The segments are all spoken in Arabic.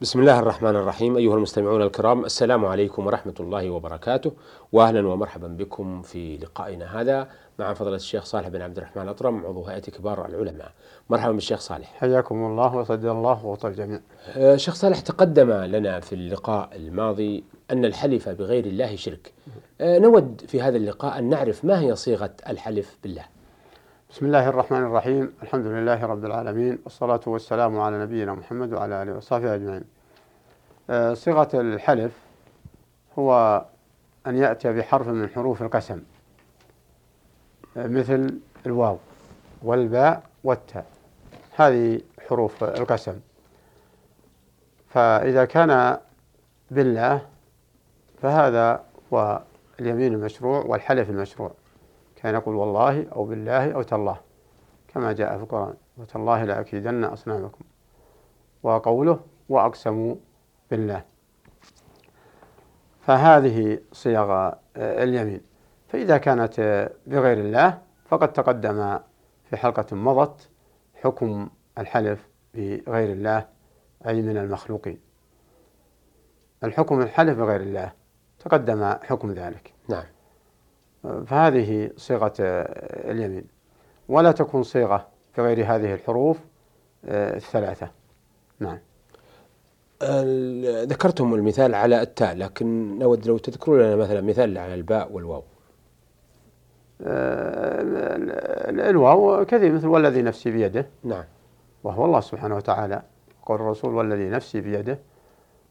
بسم الله الرحمن الرحيم. أيها المستمعون الكرام السلام عليكم ورحمة الله وبركاته. وأهلا ومرحبا بكم في لقائنا هذا مع فضلة الشيخ صالح بن عبد الرحمن الأطرم عضو هيئة كبار العلماء. مرحبا بالشيخ صالح. حياكم الله وسدد الله وطال الجميع آه، شيخ صالح تقدم لنا في اللقاء الماضي أن الحلف بغير الله شرك. آه، نود في هذا اللقاء أن نعرف ما هي صيغة الحلف بالله. بسم الله الرحمن الرحيم. الحمد لله رب العالمين والصلاة والسلام على نبينا محمد وعلى آله وصحبه أجمعين. آه، صيغة الحلف هو أن يأتي بحرف من حروف القسم آه، مثل الواو والباء والتاء هذه حروف القسم. فإذا كان بالله فهذا هو اليمين المشروع والحلف المشروع. كان يقول والله أو بالله أو تالله كما جاء في القرآن وتالله لأكيدن أصنامكم. وقوله وأقسموا بالله. فهذه صيغ آه، اليمين. فإذا كانت آه، بغير الله فقد تقدم في حلقة مضت حكم الحلف بغير الله أي من المخلوقين. الحكم الحلف بغير الله تقدم حكم ذلك. نعم. فهذه صيغة اليمين. ولا تكون صيغة في غير هذه الحروف آه، الثلاثة. نعم. ذكرتم المثال على التاء لكن نود لو تذكروا لنا مثلا مثال على الباء والواو. آه، ال- ال- الواو كثير مثل والذي نفسي بيده. نعم. وهو الله سبحانه وتعالى قول الرسول والذي نفسي بيده.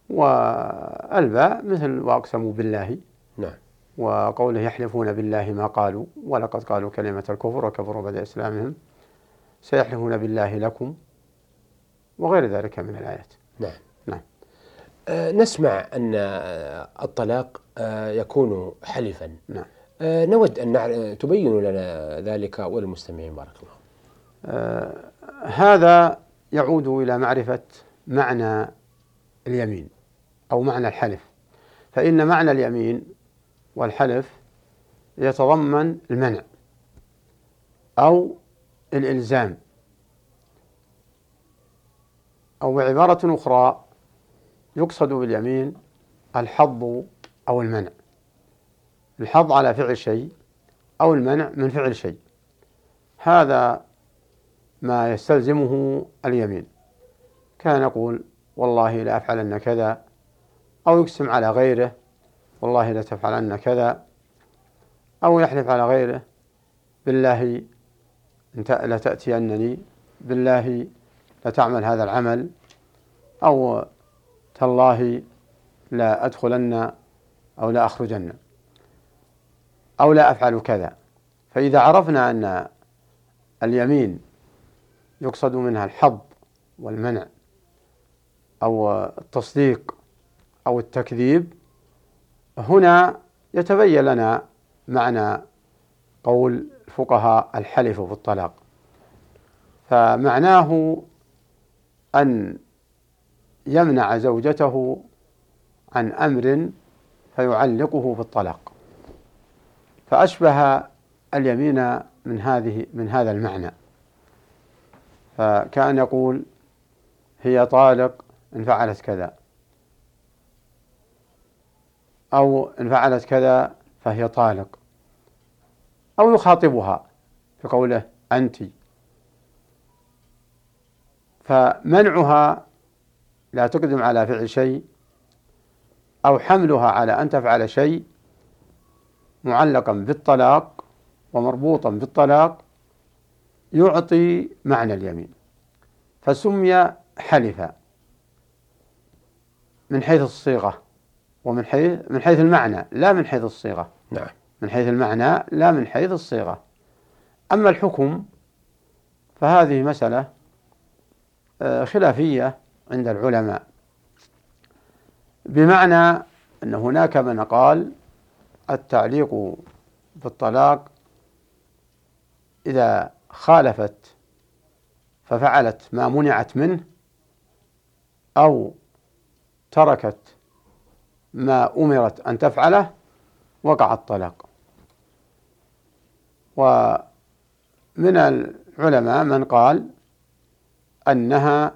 والباء مثل وأقسموا بالله. نعم. وقوله يحلفون بالله ما قالوا ولقد قالوا كلمة الكفر وكفروا بعد إسلامهم سيحلفون بالله لكم وغير ذلك من الآيات. نعم. نعم. آه، نسمع أن الطلاق آه، يكون حلفا. نعم. آه، نود أن تبينوا لنا ذلك وللمستمعين بارك الله. آه هذا يعود إلى معرفة معنى اليمين أو معنى الحلف. فإن معنى اليمين والحلف يتضمن المنع أو الإلزام. أو بعبارة أخرى يقصد باليمين الحظ أو المنع. الحظ على فعل شيء أو المنع من فعل شيء. هذا ما يستلزمه اليمين. كان يقول والله لأفعلن كذا أو يقسم على غيره والله لتفعلن كذا أو يحلف على غيره. بالله لتأتينني. بالله لتعمل هذا العمل. أو تالله لا أدخلن أو لا أخرجن. أو لا أفعل كذا. فإذا عرفنا أن اليمين يقصد منها الحظ والمنع أو التصديق أو التكذيب هنا يتبين لنا معنى قول الفقهاء الحلف بالطلاق. فمعناه أن يمنع زوجته عن أمر فيعلقه بالطلاق فأشبه اليمين من هذه من هذا المعنى. فكان يقول هي طالق إن فعلت كذا. أو إن فعلت كذا فهي طالق أو يخاطبها بقوله أنت. فمنعها لا تقدم على فعل شيء أو حملها على أن تفعل شيء معلقا بالطلاق ومربوطا بالطلاق يعطي معنى اليمين. فسمي حلفا من حيث الصيغة. ومن حيث من حيث المعنى لا من حيث الصيغة. نعم. من حيث المعنى لا من حيث الصيغة. أما الحكم فهذه مسألة آه، خلافية عند العلماء. بمعنى أن هناك من قال التعليق بالطلاق إذا خالفت ففعلت ما منعت منه أو تركت ما أمرت أن تفعله وقع الطلاق. ومن العلماء من قال أنها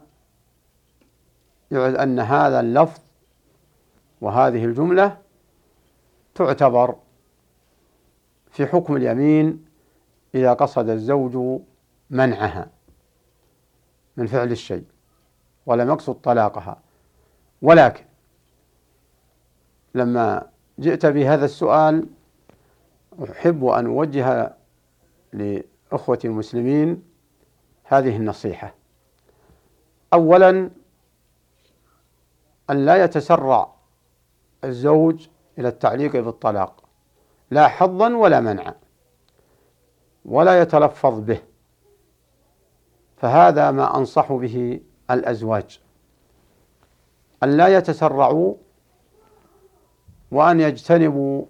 أن هذا اللفظ وهذه الجملة تعتبر في حكم اليمين إذا قصد الزوج منعها من فعل الشيء ولم يقصد طلاقها. ولكن لما جئت بهذا السؤال أحب أن أوجه لإخوتي المسلمين هذه النصيحة. أولا أن لا يتسرع الزوج إلى التعليق بالطلاق لا حظا ولا منعا ولا يتلفظ به. فهذا ما أنصح به الأزواج. أن لا يتسرعوا وأن يجتنبوا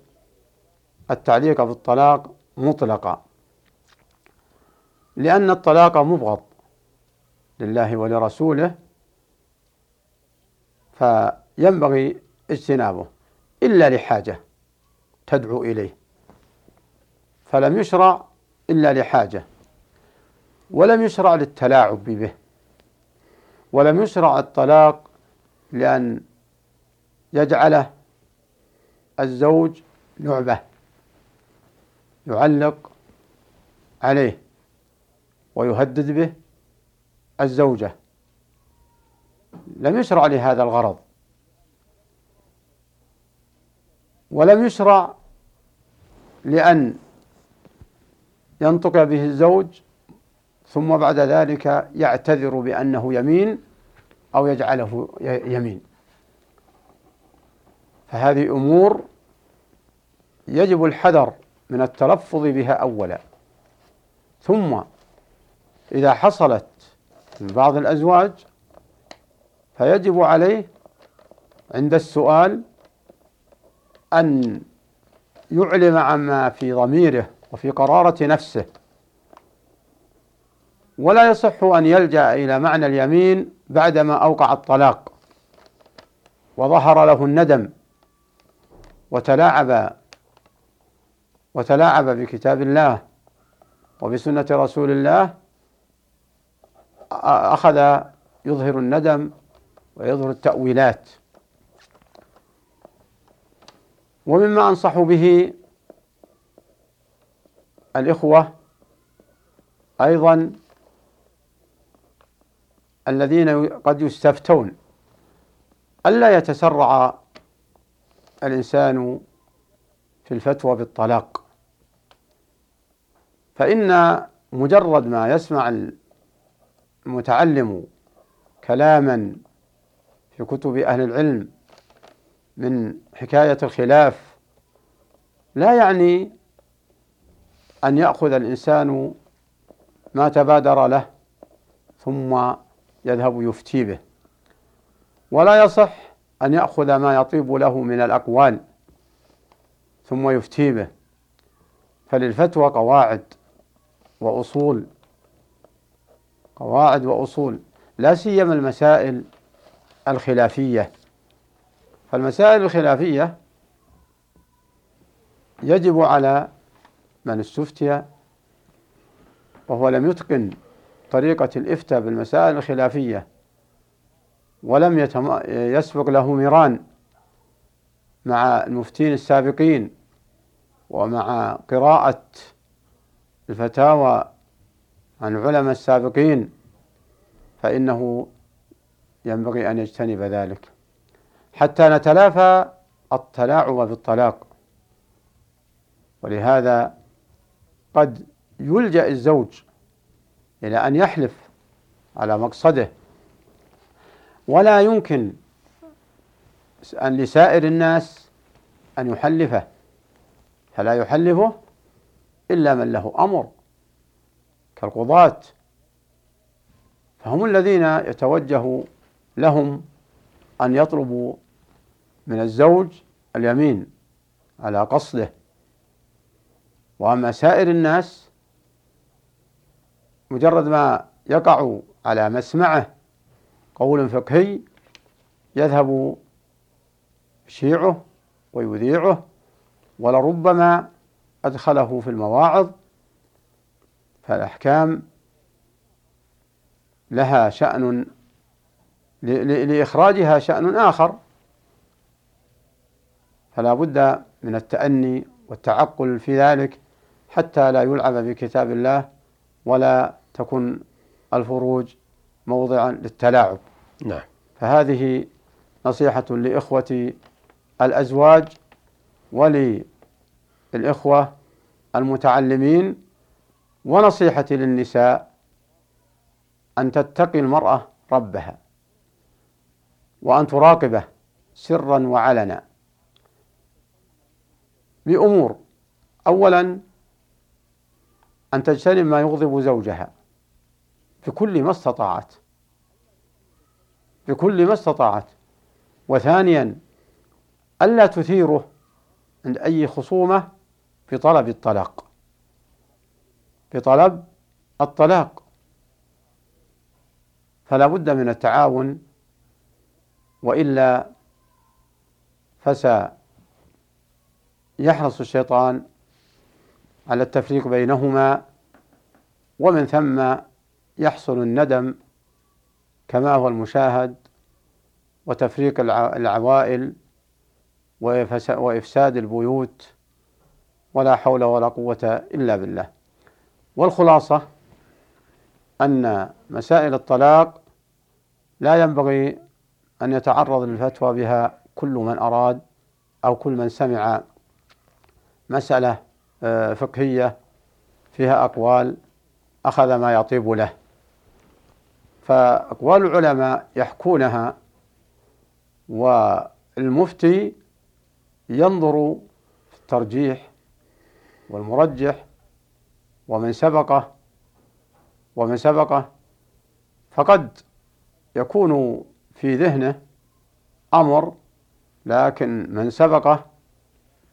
التعليق بالطلاق مطلقا. لأن الطلاق مبغض لله ولرسوله فينبغي اجتنابه إلا لحاجة تدعو إليه. فلم يشرع إلا لحاجة ولم يشرع للتلاعب به ولم يشرع الطلاق لأن يجعله الزوج لعبة يعلق عليه ويهدد به الزوجة. لم يشرع لهذا الغرض. ولم يشرع لأن ينطق به الزوج ثم بعد ذلك يعتذر بأنه يمين أو يجعله يمين. فهذه أمور يجب الحذر من التلفظ بها أولا. ثم إذا حصلت من بعض الأزواج فيجب عليه عند السؤال أن يعلم عما في ضميره وفي قرارة نفسه. ولا يصح أن يلجأ إلى معنى اليمين بعدما أوقع الطلاق وظهر له الندم وتلاعب وتلاعب بكتاب الله وبسنة رسول الله أخذ يظهر الندم ويظهر التأويلات. ومما أنصح به الإخوة أيضا الذين قد يستفتون ألا يتسرع الإنسان في الفتوى بالطلاق. فإن مجرد ما يسمع المتعلم كلاما في كتب أهل العلم من حكاية الخلاف لا يعني أن يأخذ الإنسان ما تبادر له ثم يذهب يفتي به. ولا يصح أن يأخذ ما يطيب له من الأقوال ثم يفتي به. فللفتوى قواعد وأصول قواعد وأصول لا سيما المسائل الخلافية. فالمسائل الخلافية يجب على من استفتي وهو لم يتقن طريقة الإفتاء بالمسائل الخلافية ولم يتم... يسبق له ميران مع المفتين السابقين ومع قراءة الفتاوى عن علماء السابقين فإنه ينبغي أن يجتنب ذلك. حتى نتلافى التلاعب بالطلاق. ولهذا قد يلجأ الزوج إلى أن يحلف على مقصده ولا يمكن أن لسائر الناس أن يحلفه فلا يحلفه إلا من له أمر كالقضاة. فهم الذين يتوجه لهم أن يطلبوا من الزوج اليمين على قصده. وأما سائر الناس مجرد ما يقع على مسمعه قول فقهي يذهب يشيعه ويذيعه ولربما أدخله في المواعظ فالأحكام لها شأن لإخراجها شأن آخر. فلا بد من التأني والتعقل في ذلك حتى لا يلعب بكتاب الله ولا تكن الفروج موضعا للتلاعب. نعم. فهذه نصيحة لإخوة الأزواج وللإخوة المتعلمين ونصيحة للنساء أن تتقي المرأة ربها وأن تراقبه سرا وعلنا بأمور. أولا أن تجتنب ما يغضب زوجها بكل ما استطاعت. بكل ما استطاعت. وثانيا ألا تثيره عند أي خصومة بطلب الطلاق. بطلب الطلاق. فلا بد من التعاون وإلا فسيحرص الشيطان على التفريق بينهما ومن ثم يحصل الندم كما هو المشاهد وتفريق العوائل وإفساد البيوت ولا حول ولا قوة إلا بالله. والخلاصة أن مسائل الطلاق لا ينبغي أن يتعرض للفتوى بها كل من أراد أو كل من سمع مسألة آه، فقهية فيها أقوال أخذ ما يطيب له. فأقوال العلماء يحكونها والمفتي ينظر في الترجيح والمرجح ومن سبقه ومن سبقه فقد يكون في ذهنه أمر لكن من سبقه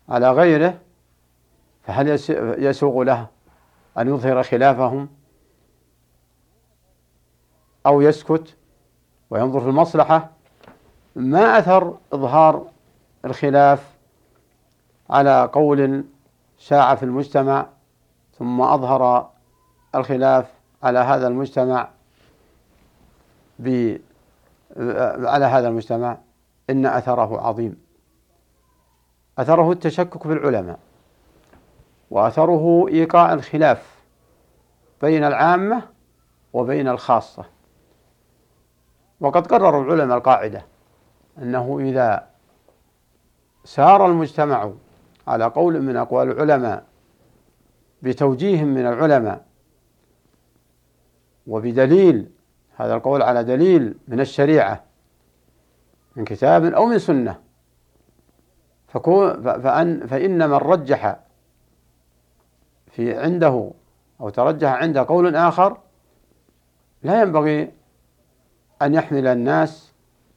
على غيره فهل يسوغ له أن يظهر خلافهم أو يسكت وينظر في المصلحة؟ ما أثر إظهار الخلاف على قول شاع في المجتمع ثم أظهر الخلاف على هذا المجتمع ب على هذا المجتمع إن أثره عظيم. أثره التشكك في العلماء وأثره إيقاع الخلاف بين العامة وبين الخاصة. وقد قرر العلماء القاعدة أنه إذا سار المجتمع على قول من أقوال العلماء بتوجيه من العلماء وبدليل هذا القول على دليل من الشريعة من كتاب أو من سنة فأن فإن من رجح في عنده أو ترجح عنده قول آخر لا ينبغي أن يحمل الناس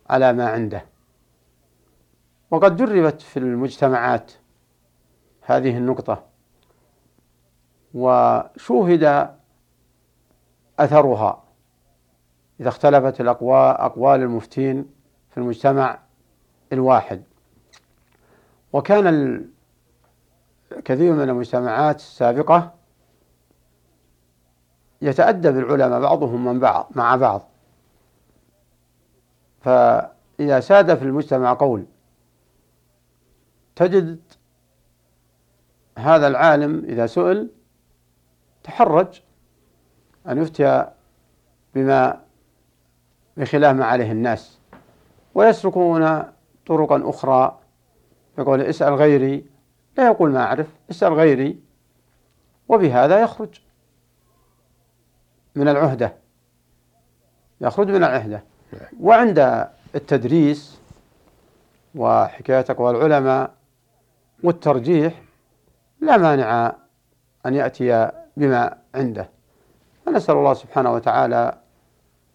على ما عنده. وقد جربت في المجتمعات هذه النقطة وشوهد أثرها. إذا اختلفت الأقوال أقوال المفتين في المجتمع الواحد. وكان كثير من المجتمعات السابقة يتأدب العلماء بعضهم من بعض مع بعض. فإذا ساد في المجتمع قول تجد هذا العالم إذا سئل تحرج أن يفتي بما بخلاف ما عليه الناس ويسلكون طرقا أخرى يقول اسأل غيري لا يقول ما أعرف اسأل غيري وبهذا يخرج من العهدة يخرج من العهدة. وعند التدريس وحكاية أقوال العلماء والترجيح لا مانع أن يأتي بما عنده. فنسأل الله سبحانه وتعالى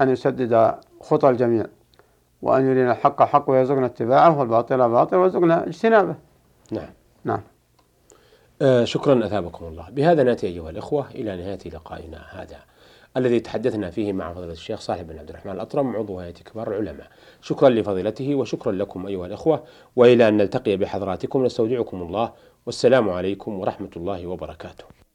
أن يسدد خطى الجميع وأن يرينا الحق حق ويرزقنا اتباعه والباطل باطل ويرزقنا اجتنابه. نعم. نعم. آه شكرا أثابكم الله. بهذا نأتي أيها الإخوة إلى نهاية لقائنا هذا. الذي تحدثنا فيه مع فضيلة الشيخ صالح بن عبد الرحمن الأطرم عضو هيئة كبار العلماء. شكرا لفضيلته وشكرا لكم أيها الإخوة وإلى أن نلتقي بحضراتكم نستودعكم الله والسلام عليكم ورحمة الله وبركاته.